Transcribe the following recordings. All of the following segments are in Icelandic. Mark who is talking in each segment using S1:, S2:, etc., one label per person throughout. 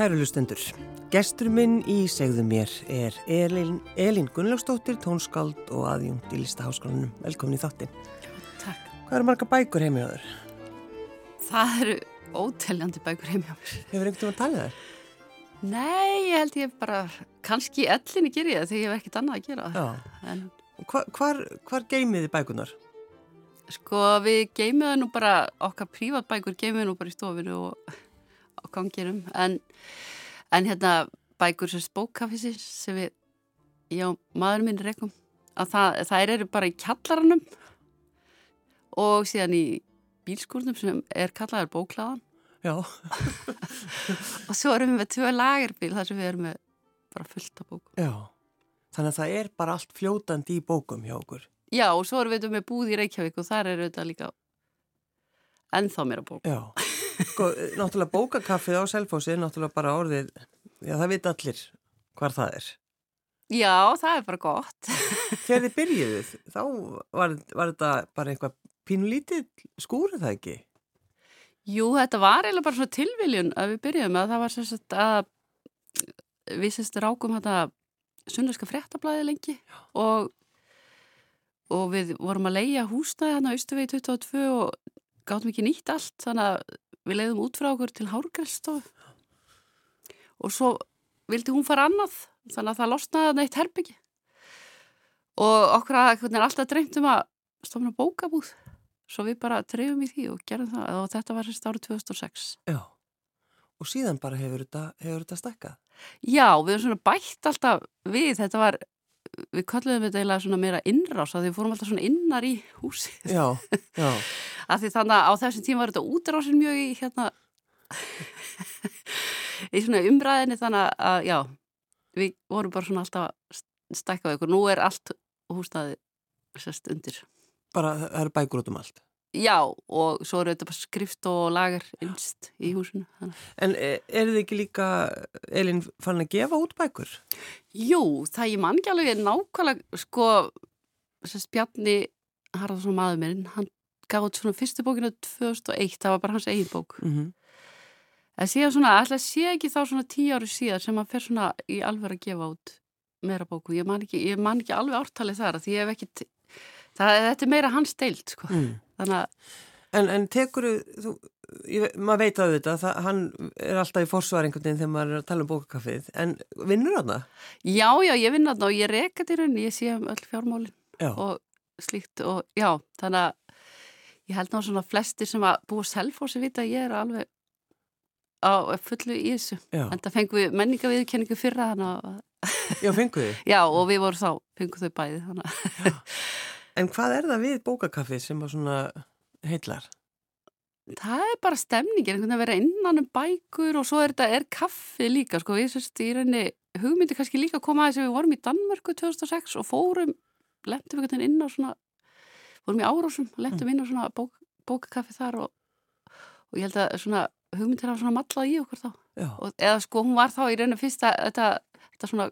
S1: Kæru lustendur, gestur minn í segðu mér er Elin, Elin Gunnlaugstóttir, tónskáld og aðjungt í Listaháskólanum. Velkomin í þáttin.
S2: Takk.
S1: Hvað eru marga bækur heimja þar?
S2: Það eru óteljandi bækur heimja mér.
S1: Hefur einhvern veginn að tala þær?
S2: Nei, ég held ég bara, kannski ellinni ger ég það þegar ég hef ekkert annað að gera.
S1: Já.
S2: En
S1: Hva, hvar, hvar geimiði bækunar?
S2: sko við það nú bara, okkar prívatbækur geymum við nú bara í stofinu og á gangirum. En, en hérna bækur sem spókafisir sem við, já, maður minn rekum, að það, það eru bara í kjallaranum og síðan í bílskúrnum sem er kallaður bóklaðan.
S1: Já.
S2: Og svo erum við með tvö lagerbíl þar sem við erum með bara fullt af bókum.
S1: Já. Þannig að það er bara allt fljótandi í bókum hjá okkur.
S2: Já, og svo erum við með búð í Reykjavík og þar eru þetta líka ennþá meira bók.
S1: Já. Sko, náttúrulega bókakaffið á Selfossi er náttúrulega bara orðið, já það veit allir hvar það er.
S2: Já, það er bara gott.
S1: Þegar þið byrjuðuð, þá var, var þetta bara eitthvað pínulítið skúrið það ekki?
S2: Jú, þetta var eiginlega bara svona tilviljun að við byrjuðum að það var sagt að við sagt rákum þetta sunnlöska fréttablaði lengi og, og við vorum að leia húsnæði hann á Östuvegi 22 og gátum ekki nýtt allt þannig að við leiðum út frá okkur til Hárgræsstofu og svo vildi hún fara annað þannig að það losnaði hann eitt herbyggi og okkur að hvernig er alltaf dreymt um að stofna bókabúð. Svo við bara trefum í því og gerum það. Og þetta var sérst árið 2006
S1: Já. Og síðan bara hefur þetta, hefur þetta stakkað?
S2: Já, við erum svona bætt alltaf við, þetta var við kalluðum þetta eiginlega svona meira innrás að við fórum alltaf svona innar í húsi
S1: Já, já.
S2: að því þannig að á þessum tíma var þetta útrásin mjög í hérna í svona umræðinni þannig að já, við vorum bara svona alltaf að stækka ykkur, nú er allt húsnaði sérst undir
S1: Bara það eru bækur út um allt.
S2: Já, og svo eru þetta bara skrift og lagar innst í húsinu.
S1: En e- eru þið ekki líka, Elin, fann að gefa út bækur?
S2: Jú, það ég man ekki alveg nákvæmlega, sko, sérst Bjarni Harðarsson maður minn, hann gaf út svona fyrstu bókinu 2001, það var bara hans eigin bók.
S1: Mm -hmm.
S2: En síðan svona, sé ekki þá svona tíu ári síðan sem hann fer svona í alveg að gefa út meira bóku. Ég man ekki, ég man ekki alveg ártalið þar, að því ég hef ekki, það, þetta er meira hans deilt, sko.
S1: Mm. En, en tekur þú, ég, maður veit að þetta, það, hann er alltaf í forsvar einhvern veginn þegar maður er að tala um bókakaffið, en vinnur hann það?
S2: já, já, ég vinn þarna og ég reka til rauninni, ég sé um öll fjármálin.
S1: Já.
S2: og slíkt og já, þannig að ég held ná svona flestir sem að búa selfósi vita að ég er alveg á fullu í þessu
S1: Já,
S2: en það fengum við menningaviðkenningu fyrra þannig að,
S1: já fengu þið.
S2: já, og við vorum þá, fengum þau bæði þannig að,
S1: En hvað er það við bókakaffið sem að svona heitlar?
S2: það er bara stemningin, einhvern veginn að vera innan um bækur og svo er þetta, er kaffi líka sko, við sérst í rauninni hugmyndi kannski líka að koma að þess að við vorum í Danmörku 2006 og fórum, lendum einhvern veginn inn á svona, fórum í árásum lendum inn á svona bók, bókakaffi þar og, og ég held að svona hugmyndir hafa svona mallað í okkur þá. Og, eða sko hún var þá í rauninu fyrst að þetta, þetta svona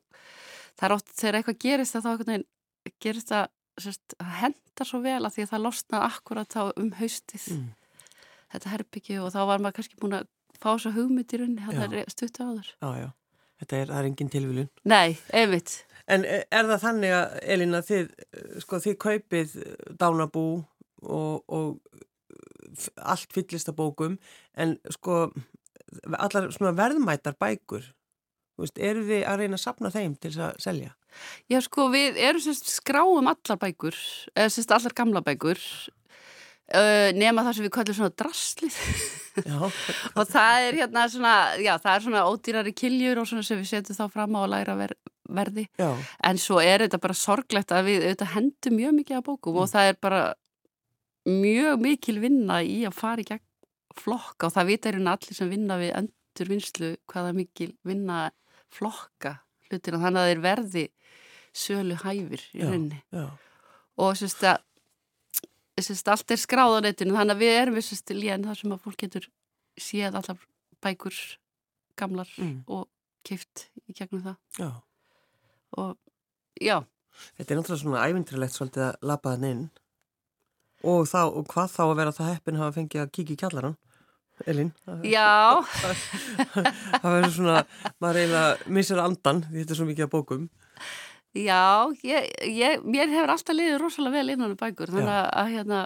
S2: það er oft þegar eitthvað gerist að þá einhvern veginn gerist það sérst, að henda svo vel að því að það losnaði akkurat þá um haustið
S1: Mm.
S2: þetta herbyggju og þá var maður kannski búin að fá svo hugmynd í rauninni
S1: Já.
S2: hann er stuttu áður
S1: já, já. Þetta er, það er engin tilviljun.
S2: Nei, einmitt
S1: En e, er það þannig að, Elin, að þið, eh, sko, þið kaupið dánabú og, og allt fyllist að bókum, en sko, allar svona verðmætar bækur, þú veist, eru þið að reyna að sapna þeim til að selja?
S2: Já sko við erum sérst skráum allar bækur eða sérst allar gamla bækur uh, nema það sem við kallum svona draslið. Og það er hérna svona, já það er svona ódýrari kiljur og svona sem við setjum þá fram á að læra ver, verði.
S1: Já,
S2: en svo er þetta bara sorglegt að við auðvitað hendum mjög mikið af bókum og það er bara mjög mikil vinna í að fara í gegn flokka og það vita er allir sem vinna við endurvinnslu hvaða mikil vinna flokka hlutina þannig að þeir verði sölu hæfir í rauninni og sérst að sérst, allt er skráð á netinu þannig að við erum við sérst lén þar sem að fólk getur séð allar bækur gamlar
S1: Mm.
S2: og keift í gegnum það
S1: já.
S2: og já,
S1: Þetta er náttúrulega svona ævintrilegt svolítið að labba þann inn og, þá, og hvað þá að vera það heppin hafa fengið að kíkja í kjallaran? Elin.
S2: Já.
S1: það verður svona, maður eiginlega missir andan því þetta er svo mikið að bókum.
S2: Já, ég, ég, mér hefur alltaf liðið rosalega vel innan um bækur, þannig að, að hérna,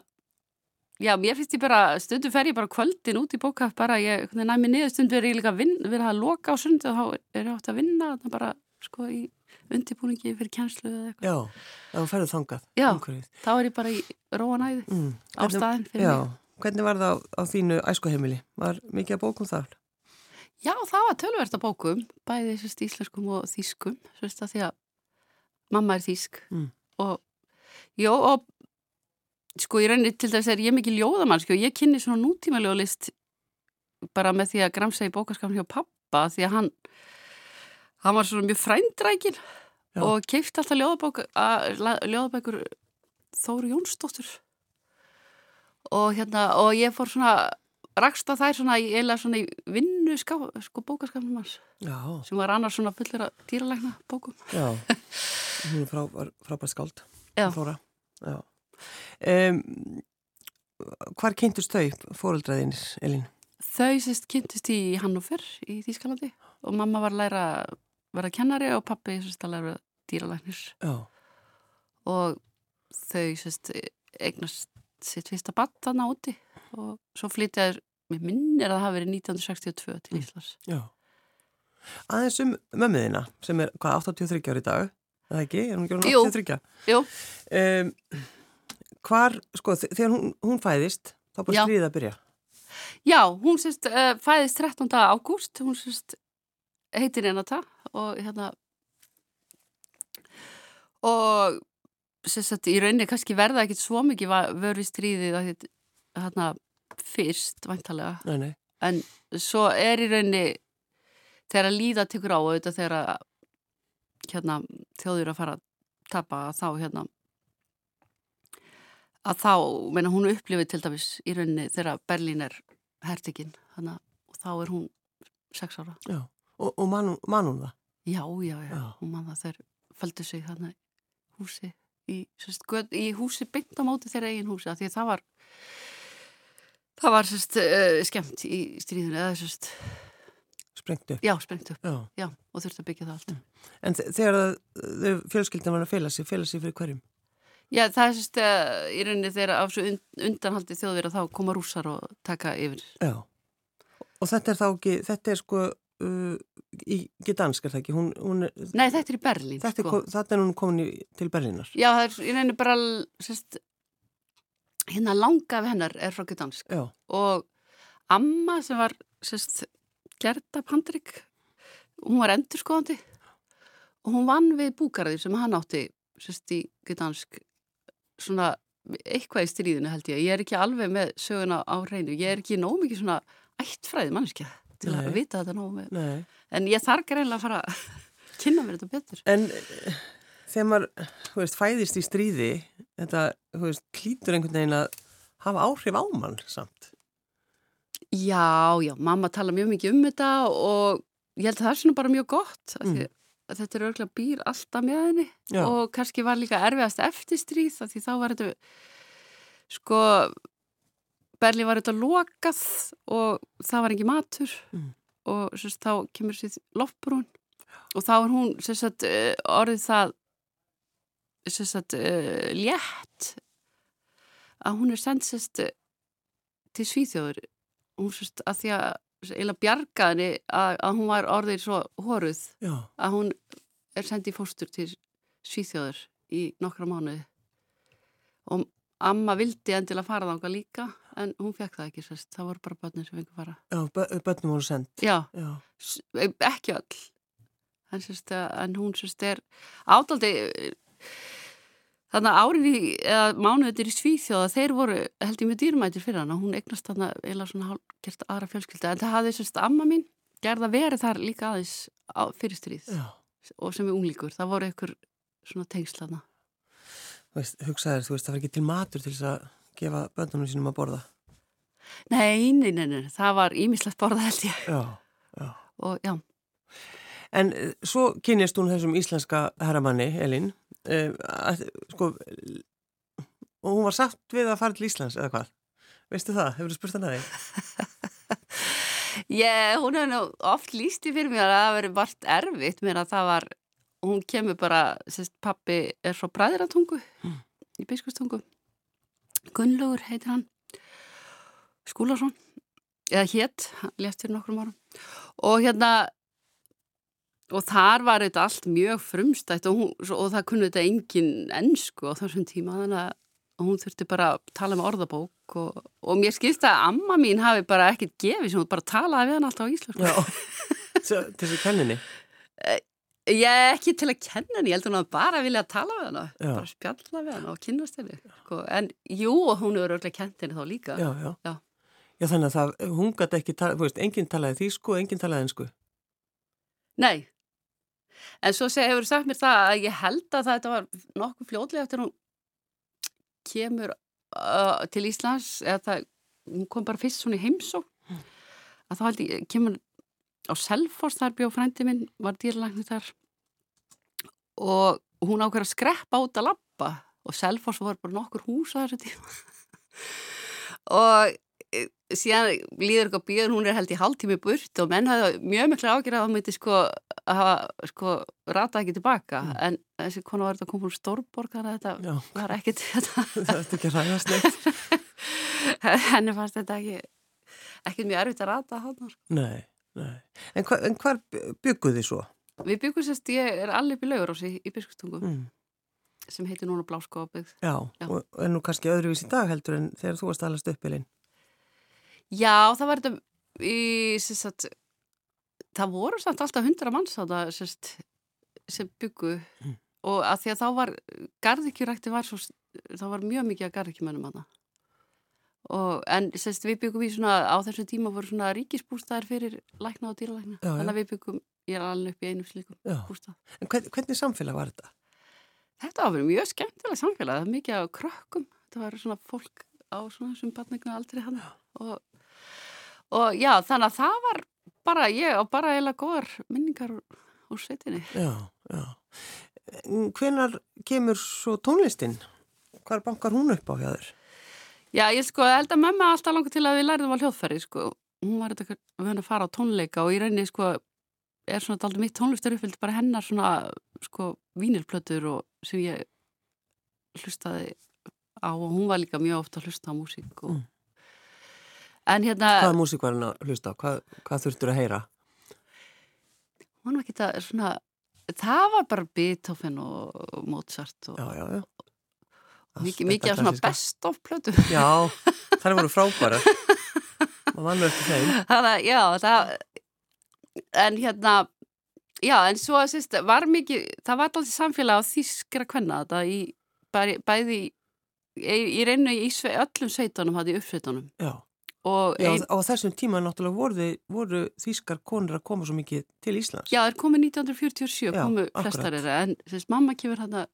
S2: já, mér finnst ég bara, stundu fer ég bara kvöldin út í bókaf, bara ég, næmi niður stundu er ég líka vinn, verið að loka á sund og þá er ég átt að vinna, þannig bara, sko, í undirbúningi fyrir kjænslu eða eitthvað.
S1: Já, þá ferðu þangað.
S2: Já,
S1: umhverfið.
S2: þá er ég bara í róanæði
S1: Mm.
S2: á staðin fyrir
S1: Já,
S2: mig.
S1: Hvernig var það á, á þínu æskuheimili? Var mikið að bókum þar?
S2: Já, það var tölverst að bókum, bæði sérst íslenskum og þýskum, sérst því að mamma er þýsk
S1: Mm.
S2: og, jó, og sko ég reynir til þess að ég er mikið ljóðamannski og ég kynni svona nútíma ljóðlist bara með því að gramsa í bókaskafn hjá pappa því að hann hann var svona mjög frændrækin
S1: Já.
S2: og keipti alltaf ljóðabækur Þóru Jónsdóttur og hérna og ég fór svona rakst á þær svona, í- eiginlega svona í vinnu ská, sko bókaskafnum hans sem var annars svona fullir að dýralækna bókum
S1: já. Hún er frá, frábært skáld.
S2: Já.
S1: Já. Um, hvar kynntust þau, fóreldraðinir, Elin?
S2: Þau sérst kynntist í Hannover í Þýskalandi og mamma var læra að vera kennari og pappi sérst að læra dýralæknir
S1: Já.
S2: og þau sérst eignast sitt fyrsta batt þarna úti og svo flytjaður, mér minnir að það hafi verið 1962 til
S1: Mm.
S2: Íslands.
S1: Já. Aðeins um mömmuðina, sem er, hvað, 83 ári í dag? Er Það ekki? Er hún ekki
S2: Jú.
S1: 83?
S2: Jú,
S1: Um, hvar, sko, þegar hún, hún fæðist, þá
S2: Já.
S1: stríðið að byrja.
S2: já, hún sérst uh, fæðist 13. ágúst, hún sérst heitir Renata og hérna og sérst í rauninni kannski verða ekkit svo mikið í stríðið hérna fyrst væntalega
S1: Nei, nei.
S2: en svo er í rauninni þegar að líða tekur á auðvitað þegar að hérna, þjóður að fara að tapa þá hérna að þá, menna hún upplifið til dæmis í rauninni þegar Berlín er hertikinn, þannig að þá er hún sex ára.
S1: Já. Og, og man, hún- man hún það?
S2: Já, já, já,
S1: Já.
S2: hún man það þeir fældu sig þannig húsi í, sérst, göt, í húsi beint á móti þeirra eigin húsi, af því að það var það var sérst uh, skemmt í stríðinu, eða sérst
S1: Sprengtu.
S2: já, sprengt upp,
S1: Já.
S2: já, og þurfti að byggja það allt.
S1: En þe- þegar þau fjölskyldin var að fela sig, fela sig fyrir hverjum?
S2: Já, það er sérst uh, í rauninni þegar á svo und, undanhaldi þjóðir að þá koma rússar og taka yfir.
S1: Já. Og þetta er þá ekki, þetta er sko uh, ekki dansk er það ekki, hún, hún er,
S2: Nei, þetta er í Berlín,
S1: þetta er,
S2: sko.
S1: ko- þarna er hún komin í, til Berlínar.
S2: Já, það er í rauninni bara, sérst, hérna langa af hennar er frá Gdansk.
S1: Já.
S2: og amma sem var sérst, Gerda Pandrik hún var endurskoðandi og hún vann við búgarðir sem hann átti sérst í Gdansk svona eitthvað í stríðinu held ég ég er ekki alveg með söguna á hreinu ég er ekki nóg mikið svona ættfræði mannskja til
S1: Nei.
S2: að vita þetta nóg með
S1: Nei.
S2: en ég þarf greinlega að fara að kynna mér þetta betur
S1: En eh, þegar maður, þú veist, fæðist í stríði, þetta, þú veist, klítur einhvern veginn að hafa áhrif á mann samt.
S2: Já, já, mamma tala mjög mikið um þetta og ég held að það er svona bara mjög gott mm.
S1: Mm.
S2: að þetta er örgulega býr alltaf með henni
S1: Já.
S2: og kannski var líka erfiðast eftir stríð því þá var þetta sko Berlín var þetta lokað og það var ekki matur.
S1: Mm.
S2: og sérst, þá kemur sér loftbrún. Og þá er hún sérst, uh, orðið það sérst, uh, létt að hún er sendt til Svíþjóður hún sérst að því að eila bjargaðni að, að hún var orðið svo horuð
S1: Já.
S2: að hún er sendið fóstur til Svíþjóður í nokkra mánuði. Og amma vildi endilega fara þanga líka en hún fekk það ekki sérst, það voru bara börnir sem fengur fara.
S1: Já, bö- börnum voru sendt.
S2: já,
S1: Já.
S2: s- ekki öll. En, sérst, en hún sérst er ádaldi þannig að árin í, eða mánuðir í Svíþjóða, þeir voru held ég mjög dýrmætir fyrir hana, hún eignast þarna eila svona hálfgert aðra fjölskylda en það hafði sérst amma mín gerða verið þar líka aðeins á, fyrir stríð
S1: Já.
S2: og sem er unglíkur, það voru ykkur svona
S1: veist, hugsaðir, þú veist, það var ekki til matur til þess að gefa börnunum sínum að borða.
S2: Nei, nei, nei, nei, það var ímislegt borða held ég
S1: Já. Já.
S2: og já,
S1: En eh, svo kynjast hún þessum íslenska herramanni, Elin, uh, að, sko, og hún var satt við að fara til Íslands, eða hvað? Veistu það? Hefur þú spurt hann að þig?
S2: Ég, hún hefði nú oft lísti fyrir mér að það veri vart erfitt mér að það var, hún kemur bara, sérst, pappi er frá Bræðiratungu mm. í Biskustungu. Gunnlaugur heitir hann, Skúlason, eða hétt, hann lést fyrir nokkrum árum. Og hérna, og þar var þetta allt mjög frumstætt og, hún, og það kunni þetta engin ennsku á þessum tíma, þannig að hún þurfti bara að tala með orðabók og, og mér skilst að amma mín hafi bara ekkert gefið sem hún bara talaði við hann alltaf á.
S1: Já, til þessu kenninni?
S2: Ég er ekki til að kenna henni, ég held að hún bara vilja að tala við hann, bara spjalla við hann og kynast henni. Sko. En jú, hún eru örglega kent henni þá líka.
S1: Já, já. Já, já þannig að það, hún gæti ekki, þú veist, enginn talaði þýsku og enginn talaði ennsku.
S2: Nei, en svo hefur sagt mér það að ég held að þetta var nokkuð fljóðlega eftir hún kemur uh, til Íslands eða það, hún kom bara fyrst svona í heimsó mm. að þá held ég, kemur á Selfors þar bjóð frændi minn, var dýrlækni þar og hún ákveður að skreppa út að lappa og Selfors var bara nokkur hús á þessu tíma og e, síðan líður eitthvað bíðan, hún er held í hálftími burt og menn hafði mjög miklu ágjörð að það myndi sko að hafa sko rata ekki tilbaka mm. en þessi konu var þetta að koma úr Stórborg þannig að þetta Já. var ekkit
S1: þetta er ekki ræðast neitt
S2: henni fannst þetta ekki ekkit mjög erfitt að rata hann sko.
S1: Nei, nei En, hva, en hvar bygguð þið svo?
S2: Við byggum sérst, ég er allir upp í laugurási í, í Biskustungum mm. sem heitir núna Bláskópið
S1: Já, Já. Og, en nú kannski öðruvís í dag heldur en þegar þú varst allast uppilinn
S2: Já, það var þetta í sérst það voru samt alltaf hundra manns á það sérst, sem byggu mm. og að því að þá var garðikjurækti var svo, þá var mjög mikið að garðikjumennum að það en sérst, við byggum í svona á þessu tíma voru svona ríkisbústæðar fyrir lækna og dýralækna já, þannig að við byggum, ég er alveg upp í einu slíkum bústæð
S1: En hvern, hvernig samfélag var þetta?
S2: Þetta var mjög skemmtilega samfélag, það var mikið á krökkum þetta var svona fólk á svona sem batningna aldrei hann og, og já, þannig að það var bara ég og bara eila góðar minningar úr.
S1: Já, já. Hvenar kemur svo tónlistinn? Hvar bankar hún upp á hjá þér?
S2: Já, ég sko, held að mamma alltaf langar til að við lærðum á hljóðferði, sko. Hún var þetta að fara á tónleika og í rauninni, sko, er svona aldrei mitt tónlistar uppfyllt bara hennar svona, sko, vínirplötur og sem ég hlustaði á og hún var líka mjög ofta að hlusta á músík og mm.
S1: En hérna... Hvaða músík var hann að hlusta á? Hvað, hvað þurftur að heyra?
S2: Hún var ekki það svona... Það var bara Beethoven og Mozart og...
S1: Já, já, já.
S2: Mikið, mikið af svona best of plötu.
S1: Já, það voru frábæra. Og vann verður þeim.
S2: Það, já, það... En hérna... Já, en svo sýst, var mikið... Það var alltaf samfélag á þýskra kvenna þetta í... Bæði, bæði í, í, reynu í sve, öllum sveitunum, það í uppsveitunum.
S1: Já. Og Já, ein... á þessum tíma náttúrulega voru, voru þýskar konur að koma svo mikið til Íslands.
S2: Já, það er komið 1947, Já, komu flestar en þess mamma kemur hérna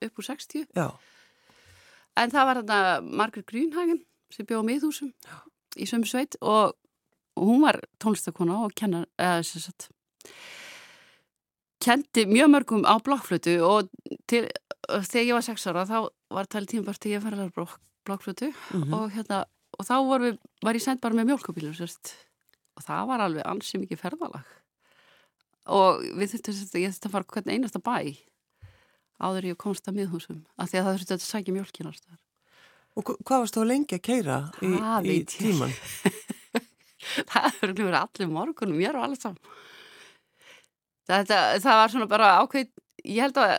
S2: upp úr 60.
S1: Já.
S2: En það var hérna Margaret Grünhagen sem bjóð á miðhúsum í sömu sveit og, og hún var tónlistakona og kennar, eða þess að kendi mjög mörgum á blokkflötu og til, þegar ég var 6 ára þá var það tíma bara til ég að fara að blokkflötu mm -hmm. og hérna og þá var, við, var ég sendt bara með mjölkabílum sérst. og það var alveg ansi mikið ferðalag og við þurftum að ég þurfti að fara hvern einasta bæ áður ég komst að miðhúsum af því að það þurfti að sækja mjölkinast
S1: Og hvað varst þá lengi að keira í, í tíman?
S2: það verður allir morgunum, mér og allir saman Þetta, það var svona bara ákveð ég held að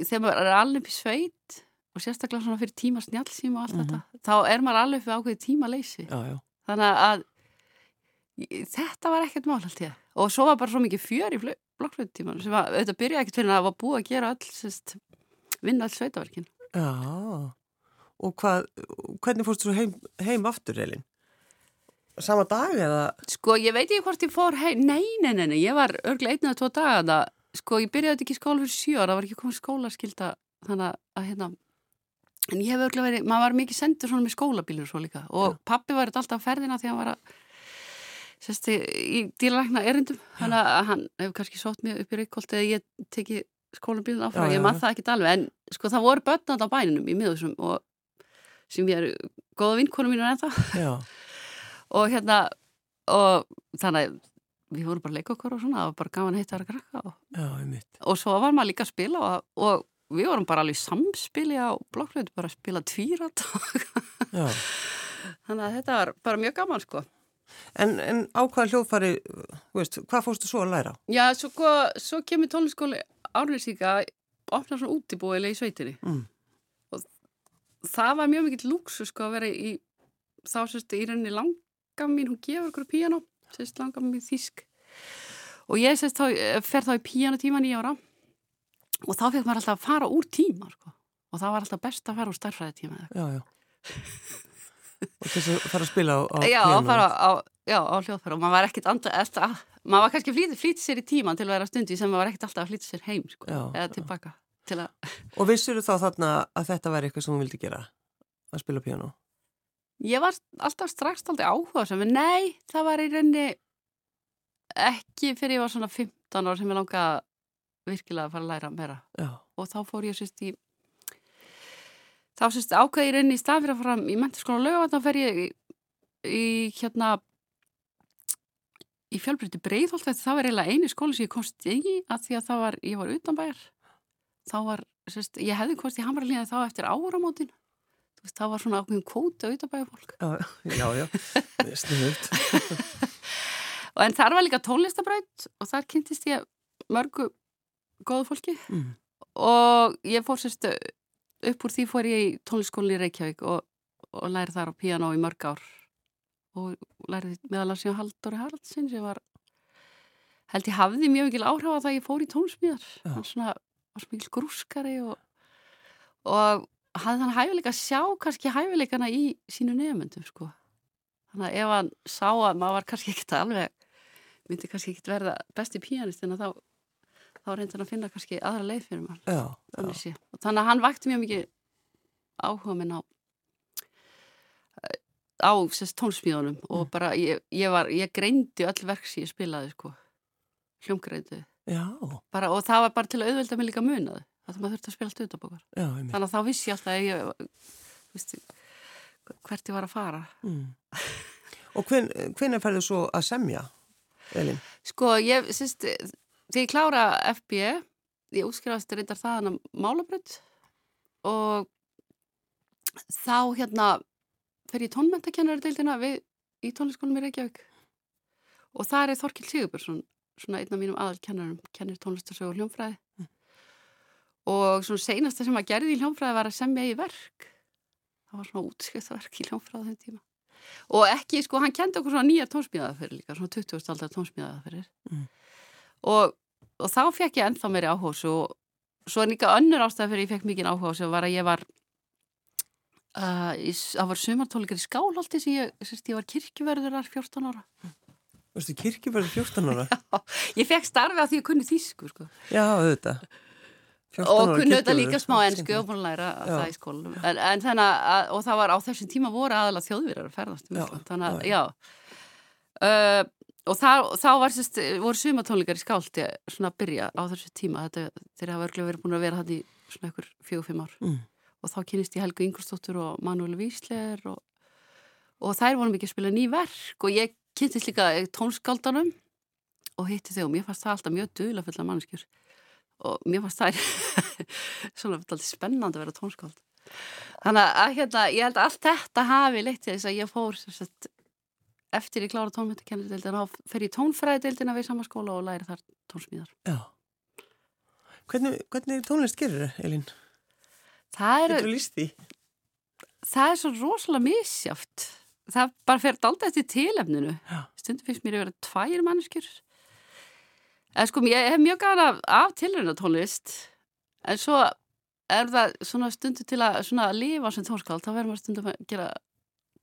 S2: þegar maður er alveg upp í sveit og sérstaklega svona fyrir tíma snjálfsíma og allt mm -hmm. þetta, þá er maður alveg fyrir ákveði tíma leysi
S1: já, já.
S2: þannig að þetta var ekkert mál allt ég og svo var bara svo mikið fjör í blokkflöðutíman sem að þetta byrjaði ekkert fyrir að það var búið að gera all, sérst, vinna alls sveitaverkin
S1: Já, og hvað hvernig fórstu þú heim, heim aftur, Elin? Sama dag eða?
S2: Sko, ég veit ekki hvort ég fór heim nei, nei, nei, nei, ég var örglega einn eða tvo daga sko, ég byrjaði ekki í skóla fyrir sjö ára það var ekki komið skólaskilda þannig að hérna en ég hef örglega verið, maður var mikið sendur svona með skólabílur svo líka og ja. pappi var alltaf ferðina því að hann var að sérsti í dýralækna erindum. Að hann hefur kannski sótt mér upp í Reykjolt eða ég teki skólabílun áfram, ja, ég maður það ekki alveg en sko það voru börnand á bæninum í miðusum og sem ég er góða vinkonum mínu en það og hérna og þannig að við vorum bara að leika okkur og svona, var bara gaman heitt að vera krakka og,
S1: Já,
S2: og svo var maður líka að spila og, og við vorum bara alveg samspili á blokkflötu, bara að spila tvírat
S1: Já.
S2: þannig að þetta var bara mjög gaman sko
S1: En, en á hvaða hljóðfari, veist, hvað fórstu svo að læra?
S2: Já, svo, ko- svo kemur tónliskóli árlýsíka opna svona útibúilega í sveitinni
S1: Mm.
S2: og það var mjög mikill lúksu sko að vera í þá sérstu í rauninni langa mín hún gefur okkur píano, sérstu langa mín þísk og ég sérstu þá fer þá í píanotíma nýja ára og þá fekk maður alltaf að fara úr tíma sko. og það var alltaf best að fara úr starfræðitíma
S1: Já, já. og þess að fara að spila á, á
S2: Já, fara á, já, á hljóðfæra og maður var ekkit andra, maður var kannski flýtið flýt sér í tíman til að vera stundi sem maður var ekkit alltaf að flýta sér heim sko,
S1: Já,
S2: eða tilbaka til
S1: Og vissur þá þarna að þetta væri eitthvað sem hún vildi gera? Að spila píanó?
S2: ég var alltaf strax aldrei áhuga sem, nei, það var í rauninni ekki fyrir ég var svona 15 ár sem ég langaði virkilega að fara að læra meira
S1: Já.
S2: og þá fór ég sérst í þá sérst ákveði ég rauninni í stað fyrir að fara í menturskóla lög þá fer ég í, í hérna í fjálbreytti breiðholt þetta það var eiginlega eini skóli sem ég komst í að því að það var, ég var utanbæjar þá var, sérst, ég hefði komst í hamralíða þá eftir áramótin þú veist, það var svona ákveðin kóta utanbæjar fólk
S1: Já, já. Sniðut.
S2: og en þar var líka tónlistabraut og þar kynntist ég mörgu góðu fólki
S1: Mm.
S2: og ég fór sérst upp úr því fór ég í tónlistskólinni í Reykjavík og, og lærið þar á piano í mörg ár. Og lærið meðal að síðan Halldóri Haraldsin sem var held ég hafði mjög mikil áhrif á það að ég fór í tónsmíðar hann svona var svo mikil grúskari og, og hafði hann hæfileika að sjá kannski hæfileikana í sínu nefnendum sko. Þannig að ef hann sá að maður var kannski ekkert alveg myndi kannski ekkert verða besti píanistin þá, þá reyndi hann að finna kannski aðra leið fyrir mann
S1: Já, já.
S2: þannig að hann vakti mjög mikið áhuga minn á á sérst tónsmíðunum og bara ég, ég var, ég greindi öll verk sem ég spilaði sko hljómgreindu bara, og það var bara til að auðvelda mig líka munaði að maður þurfti að spila allt
S1: einmitt.
S2: þannig að þá vissi ég alltaf ég visti, hvert ég var að fara
S1: Mm. Og hvern, hvenær ferðu svo að semja, Elin?
S2: Sko, ég, sérst, þegar ég klára FB, ég útskrifast reyndar þaðan að málabrönd og þá hérna fer ég við í tónliskólum í Reykjavík. Og það er Þorkil Sigurbjörnsson, svona einn af mínum aðalkennarum, kennir tónlistarsögu og hljómfræði. Og svona seinasta sem að gerði í hljómfræði var að semja í verk. Það var svona útskriftverk í hljómfræði á þeim tíma. Og ekki, sko, hann kendi okkur svona nýjar tónsmíðaðaferir líka, svona 20. aldar tónsmíðaðaferir
S1: Mm.
S2: og, og þá fekk ég ennþá meiri áhuga svo, svo er líka önnur ástæða fyrir ég fekk mikið áhuga sem var að ég var uh, í, það var sumartólikar í skálholti sem ég, sérst, ég var kirkjuverðurar 14 ára
S1: Varstu kirkjuverður 14 ára?
S2: ég fekk starfi á því að kunni þýsku sko.
S1: Já, auðvitað. 14
S2: og
S1: ára
S2: kunni þetta líka smá ennsku og búin að læra
S1: Já.
S2: það í skólanum en, en þannig að, og það var á þessum tíma voru aðalega þjóðvirar að ferðast um
S1: Já,
S2: þannig að,
S1: já,
S2: já uh, og þá var sérst, voru sumatónleikar í skálti svona að byrja á þessu tíma. Þetta, þeir hafa örglega verið búin að vera hann í svona ykkur fjögur-fimm ár.
S1: Mm.
S2: og þá kynist ég Helgu Ingolstóttur og Manuel Vísler og, og þær vorum ekki að spila ný verk. Og ég kynntist líka tónskáldanum og hitti þau og mér fannst það alltaf mjög dula fulla mannskjur og mér fannst það svona alltaf spennandi að vera tónskáld. Þannig að hérna, ég held að allt þetta hafi leitt þess að ég fór sagt, eftir ég klára tónmyndakennadeildina þá fer ég tónfræðideildina við sama skóla og læri þar tónsmíðar
S1: Já. Hvernig, hvernig tónlist gerir það, Elin?
S2: það er, það er svo rosalega misjáft það bara fer aldrei eftir tilefninu
S1: Já.
S2: stundum finnst mér að vera tvær manneskjur en sko ég hef mjög gana af, af tilröna tónlist en svo er það svona stundu til að svona lifa sem tónskáld, þá verður maður stundum að gera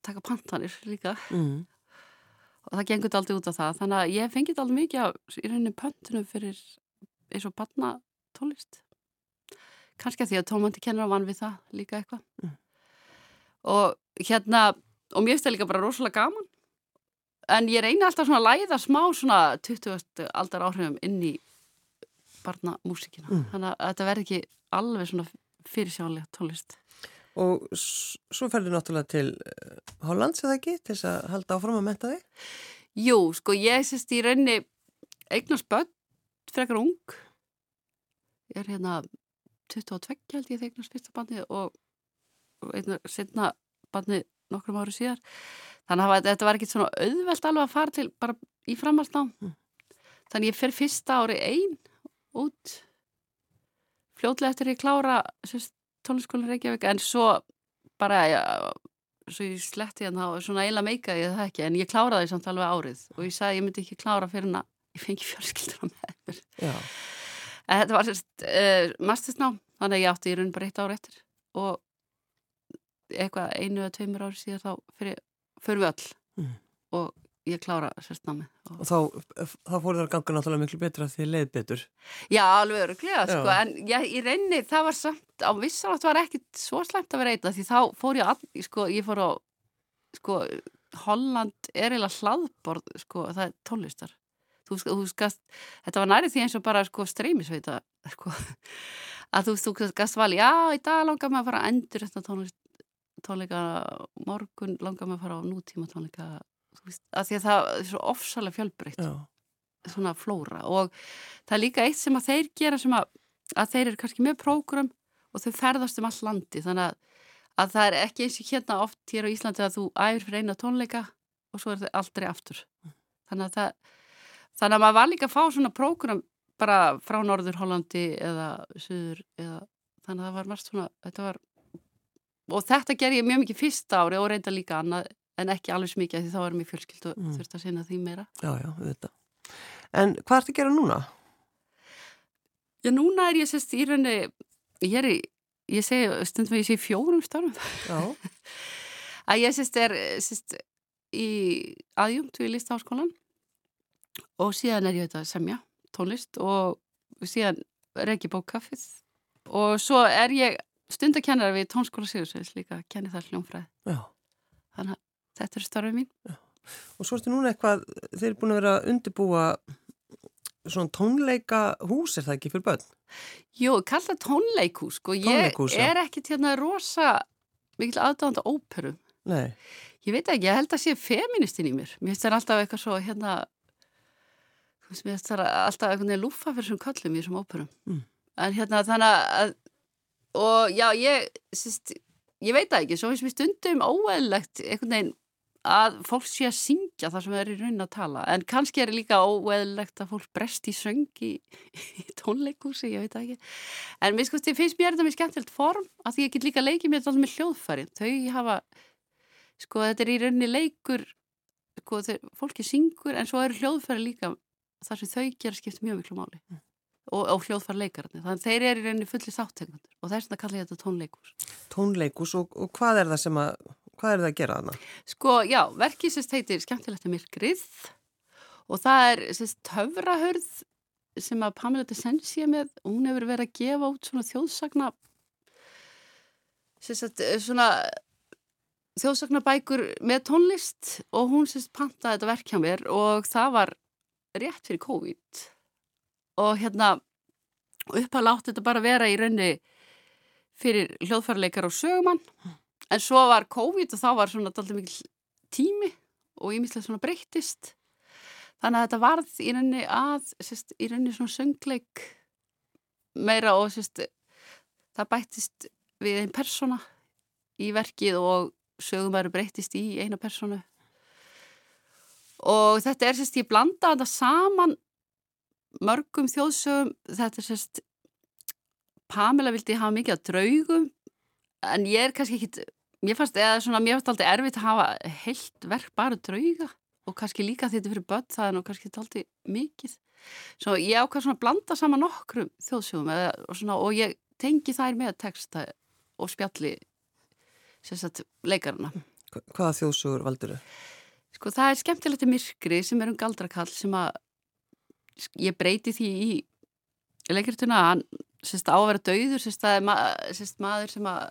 S2: taka pantanir líka
S1: Mm.
S2: Og það gengur aldrei út á það þannig að ég fengið aldrei mikið af í rauninni pöntunum fyrir eins og barna tónlist kannski að því að tónmandi kennur á vann við það líka eitthvað
S1: Mm.
S2: og hérna og mér finnst það líka bara rosalega gaman en ég reyni alltaf svona að læða smá svona 20. aldar áhrifum inn í barnamúsikina
S1: Mm.
S2: þannig að þetta verði ekki alveg svona fyrirsjónlega tónlist
S1: Og svo ferðu náttúrulega til uh, Hollands, eða ekki, til þess að halda áfram að menta þig?
S2: Jú, sko, ég sést í raunni eignast börn frekar ung ég er hérna 22 held ég þegar fyrsta bandi og, og einna setna bandi nokkrum áru síðar þannig að þetta var ekkit svona auðvelt alveg að fara til bara í framhalsnám mm. þannig ég fer fyrsta ári einn út fljóðlega eftir ég klára tónliskólinn Reykjavík en svo bara ja, svo ég sletti hérna og svona eiginlega meikaði ég það ekki en ég kláraði samt alveg árið og ég sagði ég myndi ekki klára fyrir að ég fengi fjölskyldur á meður en þetta var uh, mastersnám þannig að ég átti í raun bara eitt ár eftir og eitthvað einu eða tveimur ári síðan þá fyrir, fyrir við öll mm. og ég klára sérst námi
S1: og þá, þá fór það að ganga náttúrulega miklu betra því leið betur.
S2: Já, alveg öruglega, sko, en ég, í reyni það var samt, á vissanátt var ekkit svo slemt að vera eitthvað, því þá fór ég all, sko, ég fór á sko, Holland er eiginlega hlaðborð, sko, það er tónlistar. Þú, þú skast, þetta var nærið því eins og bara, sko, streymisveita sko, að þú, þú skast vali já, í dag langar maður að fara endur þetta tónlist tónleika morgun langar maður að fara á nútíma tónleika að því að það er svo ofsalega fjölbreytt svona flóra. Og það er líka eitt sem að þeir gera sem að, að þeir eru kannski með prógram og þau ferðast um all landi þannig að, að það er ekki eins og hérna oft hér á Íslandi að þú æfir fyrir eina tónleika og svo er það aldrei aftur. Þannig að það þannig að maður var líka að fá svona prógram bara frá Norður Hollandi eða Suður eða þannig að það var margt svona þetta var, og þetta ger ég mjög mikið fyrsta ári og reynda líka annað en ekki alveg smikið því þá erum við fjölskyld og mm. þurft að sinna því meira.
S1: Já, já, við veitum. En hvað ert að gera núna?
S2: Já, núna er ég sérst í rauninni, ég er í, ég segi, stundum að ég segi fjórum starfum. Já. að ég sérst er sérst í aðjúmt við listaháskólan og síðan er ég þetta semja, tónlist og síðan ekki bókaffið og svo er ég stundakennar við tónskóla Sigursveits líka, kenni það hljónfræð. Já. Þannig að þetta er starfið mín. Já.
S1: Og svo ertu núna eitthvað, þeir eru búin að vera að undibúa svona tónleika hús, er það ekki fyrir börn?
S2: Jú, kalla tónleikhús, sko. Ég er ekkit hérna rosa mikil aðdáðanda óperum.
S1: Nei.
S2: Ég veit ekki, ég held að sé feministinn í mér. Mér finnst það alltaf eitthvað svo hérna, mér finnst það alltaf eitthvað lúfa fyrir svona kallum í þessum óperum. Mm. En hérna þannig að, og já, ég, sýst, ég veit það ekki, svo finnst mér stundum óeðlegt einhvern veginn að fólk sé að syngja það sem er í raunin að tala. En kannski er líka óeðlegt að fólk brest í söng í, tónleikúsi, ég veit ekki. En mér sko, finnst mér þetta með skemmtilegt form að því ég get líka leikið mér alltaf með hljóðfæri. Þau hafa, sko þetta er í rauninni leikur sko þeir, fólki syngur en svo eru hljóðfæri líka þar sem þau gera skipt mjög miklu máli. Mm. og, og hljóðfæri leikararni þannig þeir eru í rauninni fulli sáttegundur og þess vegna kallar ég þetta tónleikús
S1: Tónleikús og, og hvað er það sem að Hvað er það að gera þarna?
S2: Sko, já, verkið sérst heitir Skemmtilegt að myrkrið og það er sérst höfrahörð sem að Pamela Desensja með. Og hún hefur verið að gefa út svona þjóðsagna sérst eh, svona þjóðsagnabækur með tónlist og hún sérst pantaði þetta verk hjá mér og það var rétt fyrir COVID. Og hérna uppalátt þetta bara vera í raunni fyrir hljóðfærleikar og sögumann En svo var COVID og þá var svona alltaf mikil tími og ég mislega svona breyttist. Þannig að þetta varð í rauninni að, sérst, í rauninni svona söngleik meira og sérst, það bættist við einn persóna í verkið og sögumæru breyttist í eina persónu. Og þetta er sérst, ég blanda þetta saman mörgum þjóðsögum, þetta er sérst, Pamela vildi hafa mikið að draugum en ég er kannski ekki Mér fannst, eða svona, mér fannst alltaf erfitt að hafa heilt verk bara drauga og kannski líka þetta fyrir börn það er nú kannski alltaf mikið. Svo ég ákvað svona að blanda saman nokkrum þjóðsjóðum eða, og, svona, og ég tengi þær með texta og spjalli sagt, leikarna.
S1: Hvaða þjóðsjóður valdur þau?
S2: Sko það er skemmtilegt myrkri sem er um galdrakall sem að ég breyti því í leikirtuna að hann sérst, á að vera dauður, sérst, að maður sem að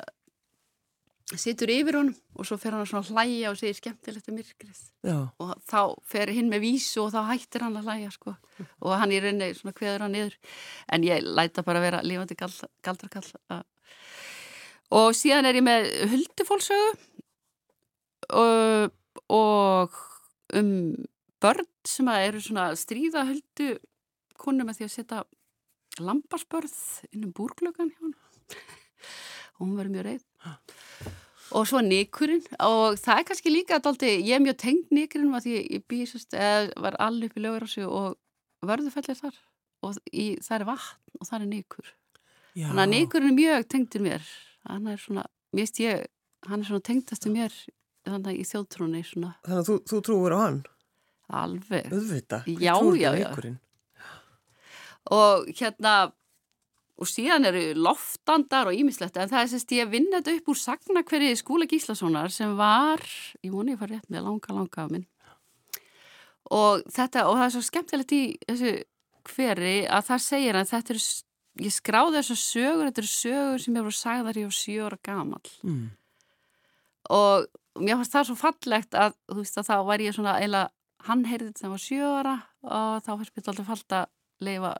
S2: situr yfir honum og svo fer hann að svona hlæja og segir skemmtilegt er myrkrið. Já. og þá fer hinn með vísu og þá hættir hann að hlæja sko. Og hann í rauninni svona hveður hann niður. En ég læta bara vera lífandi galdrakall og síðan er ég með huldufólksögu og, og um börn sem að eru svona stríðahöldu konu með því að setja lambarspörð inn um búrglögan hjá hann og hún verður mjög reið og svo nikurinn og það er kannski líka daldi, ég er mjög tengd nikurinn að því ég býðist, var allir upp í lögur og vörðufellir þar. Og í, það er vatn og það er nikur
S1: Já.
S2: þannig að nikurinn er mjög tengdur mér. Hann er svona, mér veist ég hann er svona tengdastu mér þannig að í þjóðtrúni svona.
S1: Þannig að þú, þú trúur á hann,
S2: alveg.
S1: Auðvita.
S2: Já, já, já. og hérna og síðan eru loftandar og ímislegt en það er sérst ég vinn þetta upp úr sagna hverju skúla Gíslasonar sem var, ég voni ég far rétt með langa langa af minn og þetta, og það er svo skemmtilegt í þessu hveri að það segir að þetta eru, ég skráði þessu sögur, þetta eru sögur sem ég voru sagðar ég á sjóra gamal
S1: Mm.
S2: og mér fannst það svo fallegt að þú veist að þá var ég svona eiginlega, hann heyrði þetta sem var sjóra og þá fannst mér alltaf fallt að leifa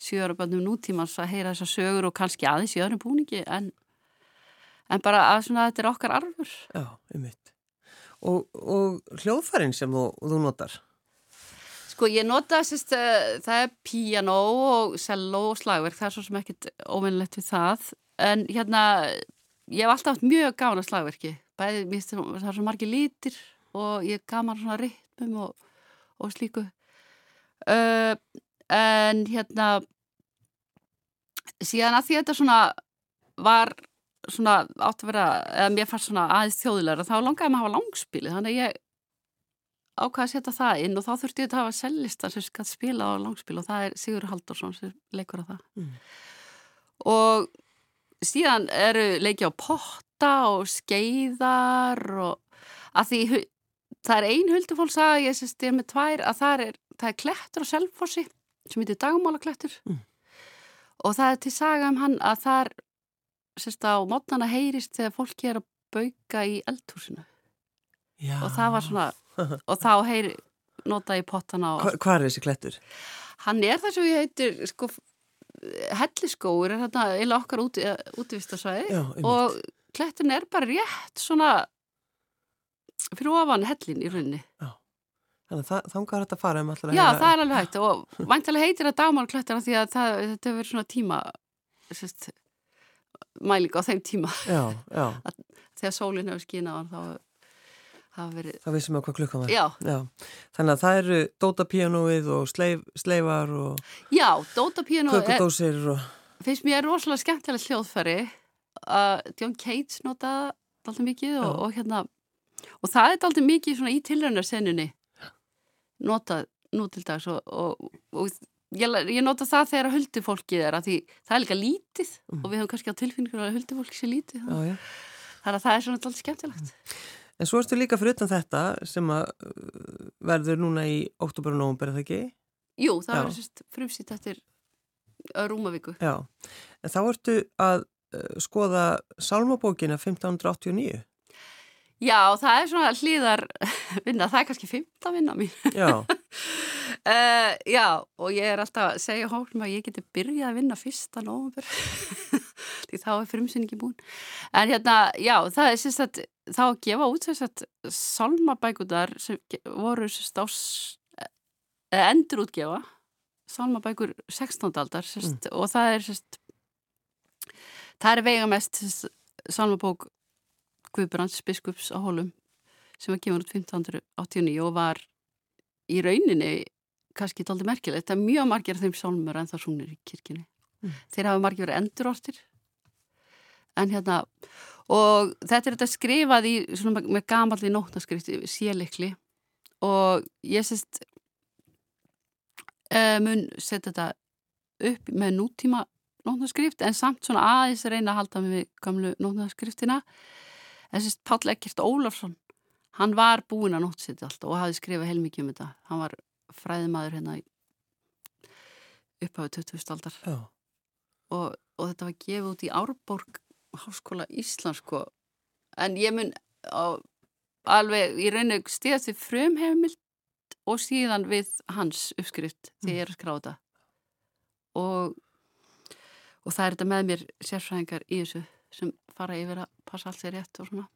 S2: sjóra bönnum nútímans að heyra þessar sögur og kannski aðeins í öðrum búningi en, en bara að svona þetta er okkar arfur
S1: Já, einmitt. Og, og hljóðfærin sem þú, þú notar?
S2: Sko ég nota sérst, uh, það er piano og cello og slagverk, það er svo sem ekkit óvinnlegt við það, en hérna ég hef alltaf haft mjög gána slagverki, bæði, mér finnst það er svo margir lítir og ég gaman svona ritmum og, og slíku. Uh, en hérna síðan að því að þetta svona var svona átt að vera, eða mér fannst svona aðeins þjóðilegra, þá langaði maður að hafa langspili, þannig að ég ákvaði að setja það inn og þá þurfti ég að hafa sellista sem skal spila á langspil og það er Sigur Haldursson sem leikur á það
S1: Mm.
S2: og síðan eru leiki á potta og skeiðar og að því það er ein huldufólk sagði ég sérst ég með tvær að það er, það er klettur á Selfossi sem heitir dagmálaklettur
S1: Mm.
S2: og það er til saga um hann að það er sérst á mótnana heyrist þegar fólki er að bauka í eldhúsinu
S1: Já.
S2: og það var svona og þá heyri nota í pottana
S1: Hva, hvað er þessi klettur?
S2: hann er það sem við heitir sko helliskóur er þetta eða okkar út, útvistasvæði
S1: Já,
S2: og klettin er bara rétt svona fyrir ofan hellin í rauninni
S1: Þannig að þangað er þetta að fara um alltaf að
S2: já það er alveg hægt og væntalega heitir það dagmálklettina því að það, þetta verið svona tíma sérst, mæling á þeim tíma.
S1: Já, já,
S2: þegar sólinn hefur hann þá hafa verið
S1: það vissum við hvað klukkan var.
S2: já,
S1: Þannig að það eru dótapíanóið og sleif, sleifar og
S2: já, Dóta Píano
S1: kökudósir og...
S2: finnst mér rosalega skemmtilegt hljóðfæri. Að John Cage notaði alltaf mikið og, og hérna og það er alltaf mikið svona í tilraunarsennunni notað nú til dags og, og, og ég, ég nota það þegar huldufólkið er að því það er líka lítið
S1: Mm.
S2: og við höfum kannski á tilfinningur að huldufólki sé lítið þannig að það er svona alltaf skemmtilegt
S1: En svo erstu líka fyrir utan þetta sem að uh, verður núna í oktober og nóvumber, er það ekki?
S2: Jú, það
S1: Já.
S2: verður sérst frumsýtt eftir uh, rúmavíku
S1: Já. En þá ertu að uh, skoða Salmabókina 1589.
S2: Já, það er svona hlýðar vinna, það er kannski fymta vinna mín.
S1: Já,
S2: Uh, já, og ég er alltaf að segja hóknum að ég geti byrjað að vinna fyrsta nóvumber því þá er frumsynningi búin. En hérna, já, það er sérst að þá að gefa út sérst að salmabækundar sem voru sérst á s- eh, endurútgefa. Salmabækur 16. aldar sérst, og það er sérst það er veigamest sérst, salmabók Guðbrands biskups á Hólum sem var gefur út 1589 og var í rauninni kannski taldi merkilegt, það er mjög margir af þeim sálmur en það sungnir í kirkjunni.
S1: Mm.
S2: þeir hafa margir verið endurortir en hérna og þetta er þetta skrifað í svona með, með gamalli nótnaskrift sílikli og ég sést uh, mun setja þetta upp með nútíma nótnaskrift en samt svona aðeins reyna að halda við gamlu nótnaskriftina en sést Páll Ekkert Ólafsson hann var búinn að nótsetja allt og hafði skrifað heilmikið um þetta hann var fræðimaður hérna í upphafið 20. aldar og, og þetta var gefið út í Árborg Háskóla Íslands sko. en ég mun á, alveg í rauninu stíðast við frumheimild og síðan við hans uppskrift þegar ég er að skráða þetta og, og það er þetta með mér sérfræðingar í þessu sem fara yfir að passa allt sér rétt og svona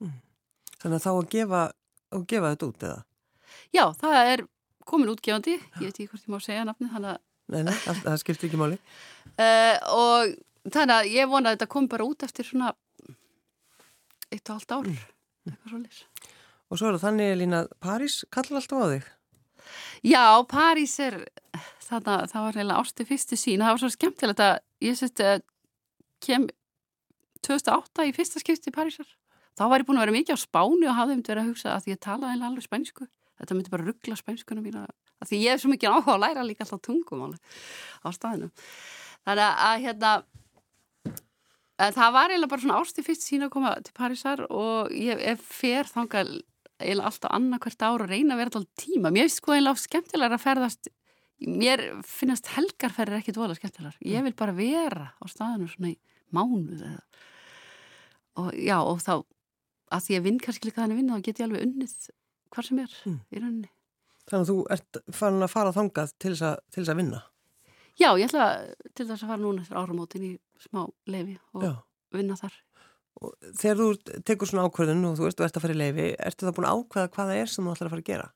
S1: þannig að þá að gefa, að gefa þetta út eða?
S2: Já, það er komin útgefandi, ég veit ekki hvort ég má segja nafni, þannig að...
S1: Nei, nei, það, það skiptir ekki máli.
S2: Uh, og þannig að ég vona að þetta kom bara út eftir svona eitt og halvt ár, mm. eitthvað svolítið.
S1: Og svo er það þannig, Lína, París kallar alltaf á þig?
S2: Já, París er, þannig að það var reyna ástu fyrstu sín, það var svo skemmtilegt að ég seti að kem 2008 í fyrsta skipti í Parísar. Þá var ég búin að vera mikið á spáni og hafði um verið að hugsa að ég talaði alveg spænsku. Þetta myndi bara ruggla spænskuna mína. Því ég hef svo mikið áhuga að læra líka alltaf tungum á staðinu. Þannig að hérna, það var eiginlega bara svona ástu fyrst sín að koma til Parísar og ég fer þangað eiginlega alltaf annarkvært ára og reyna að vera alltaf tíma. Mér finnst sko eiginlega skemmtilega að ferðast, mér finnast helgarferðir ekki dvoðlega skemmtilegar. Ég vil bara vera á staðinu svona í mánuð eða og já og þá að því að vinn kannski líka þannig vinna þá get ég alveg unnið hvað sem er mm. í rauninni
S1: Þannig að þú ert farin að fara þangað til þess að, til þess að vinna
S2: Já, ég ætla til þess að fara núna eftir áramótin í smá lefi og já. vinna þar
S1: og Þegar þú tekur svona ákveðin og þú ert, ert að fara í lefi ertu það búin að ákveða hvað það er sem þú ætlar að fara að gera?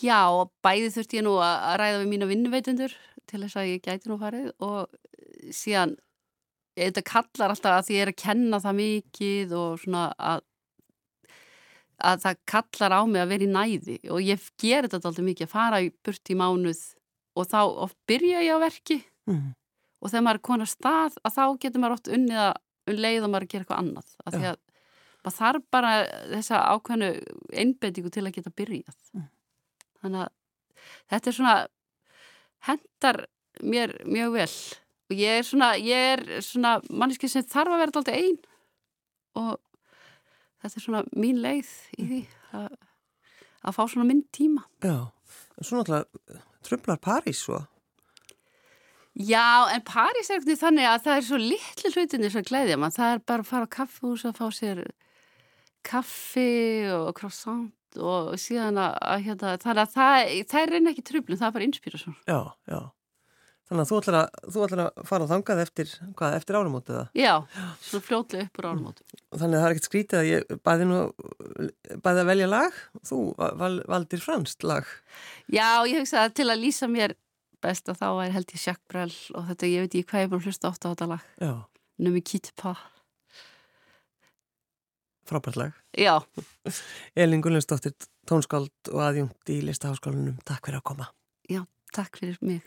S2: Já, bæði þurft ég nú að ræða við mína vinnuveitundur til þess að ég gæti nú farið og síðan þetta kallar alltaf að því ég er að kenna það mikið og svona að að það kallar á mig að vera í næði og ég ger þetta alltaf mikið að fara burt í mánuð og þá oft byrja ég á verki mm. og þegar maður er konar stað að þá getur maður oft unnið að um leið og maður að gera eitthvað annað af því að maður þarf bara þessa ákveðnu einbendingu til að geta byrjað mm. þannig að þetta er svona hendar mér mjög vel og ég er svona, ég er svona manneski sem þarf að vera alltaf einn og þetta er svona mín leið í því að, að fá svona minn tíma.
S1: Já, en svo náttúrulega tröflar París svo?
S2: Já, en París er ekkert þannig að það er svo litlu hlutinni sem gleiðja mann, það er bara að fara á kaffehús að fá sér kaffi og croissant og síðan að, að hérna, það, það, það er reyna ekki tröflun, það er bara inspírasjón
S1: Já, já Þannig að þú ætlar að, þú ætlar að fara þangað eftir, hvað, eftir árumótið það?
S2: Já, svona fljótlega uppur árumótið.
S1: Þannig að það er ekkert skrítið að ég bæði nú, bæði að velja lag, þú val, valdir franst lag.
S2: Já, ég hugsa að til að lýsa mér best að þá er held ég sjakkbrell og þetta, ég veit ekki hvað ég búin að hlusta átt á þetta lag.
S1: Já.
S2: Numi Kitpa.
S1: Frábært lag.
S2: Já.
S1: Elin Gullinsdóttir, tónskáld og aðjungt í listaháskólanum. Takk fyrir að koma.
S2: Já, takk fyrir mig.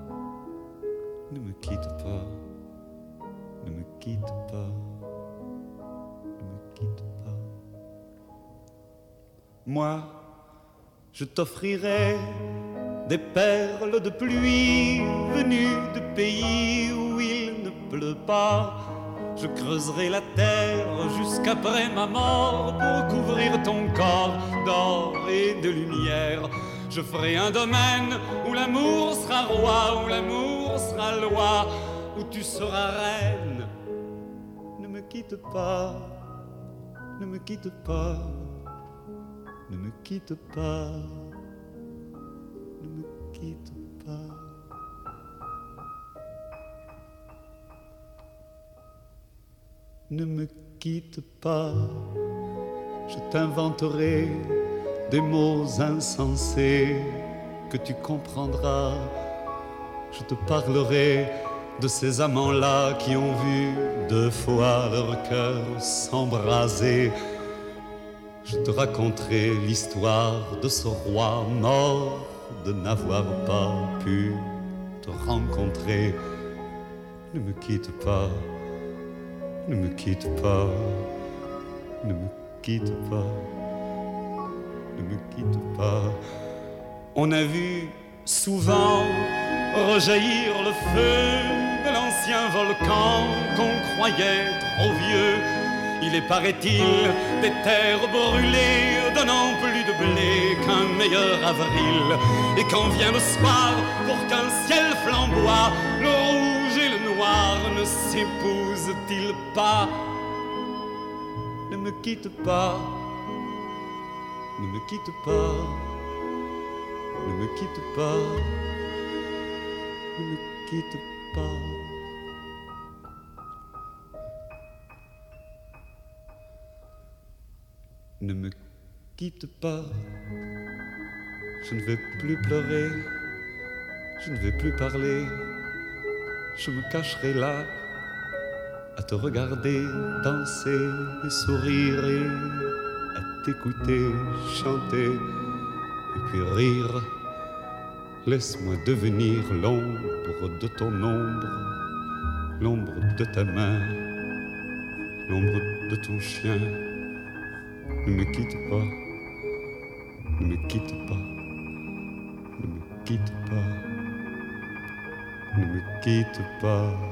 S3: Ne me quitte pas, ne me quitte pas, ne me quitte pas. Moi, je t'offrirai des perles de pluie venues de pays où il ne pleut pas. Je creuserai la terre jusqu'après ma mort pour couvrir ton corps d'or et de lumière. Je ferai un domaine où l'amour sera roi, où l'amour sera loi, où tu seras reine. Ne me quitte pas, ne me quitte pas, ne me quitte pas, ne me quitte pas. Ne me quitte pas, je t'inventerai des mots insensés que tu comprendras. Je te parlerai de ces amants-là qui ont vu deux fois leur cœur s'embraser. Je te raconterai l'histoire de ce roi mort de n'avoir pas pu te rencontrer. Ne me quitte pas, ne me quitte pas, ne me quitte pas, ne me quitte pas. On a vu souvent rejaillir le feu de l'ancien volcan qu'on croyait trop vieux. Il est, paraît-il, des terres brûlées, donnant plus de blé qu'un meilleur avril. Et quand vient le soir, pour qu'un ciel flamboie, le rouge et le noir ne s'épousent-ils pas? Ne me quitte pas, ne me quitte pas, ne me quitte pas, ne me quitte pas. Ne me quitte pas, je ne vais plus pleurer, je ne vais plus parler, je me cacherai là à te regarder danser et sourire et à t'écouter chanter et puis rire. Laisse-moi devenir l'ombre de ton ombre, l'ombre de ta main, l'ombre de ton chien. Ne me quitte pas, ne me quitte pas, ne me quitte pas, ne me quitte pas.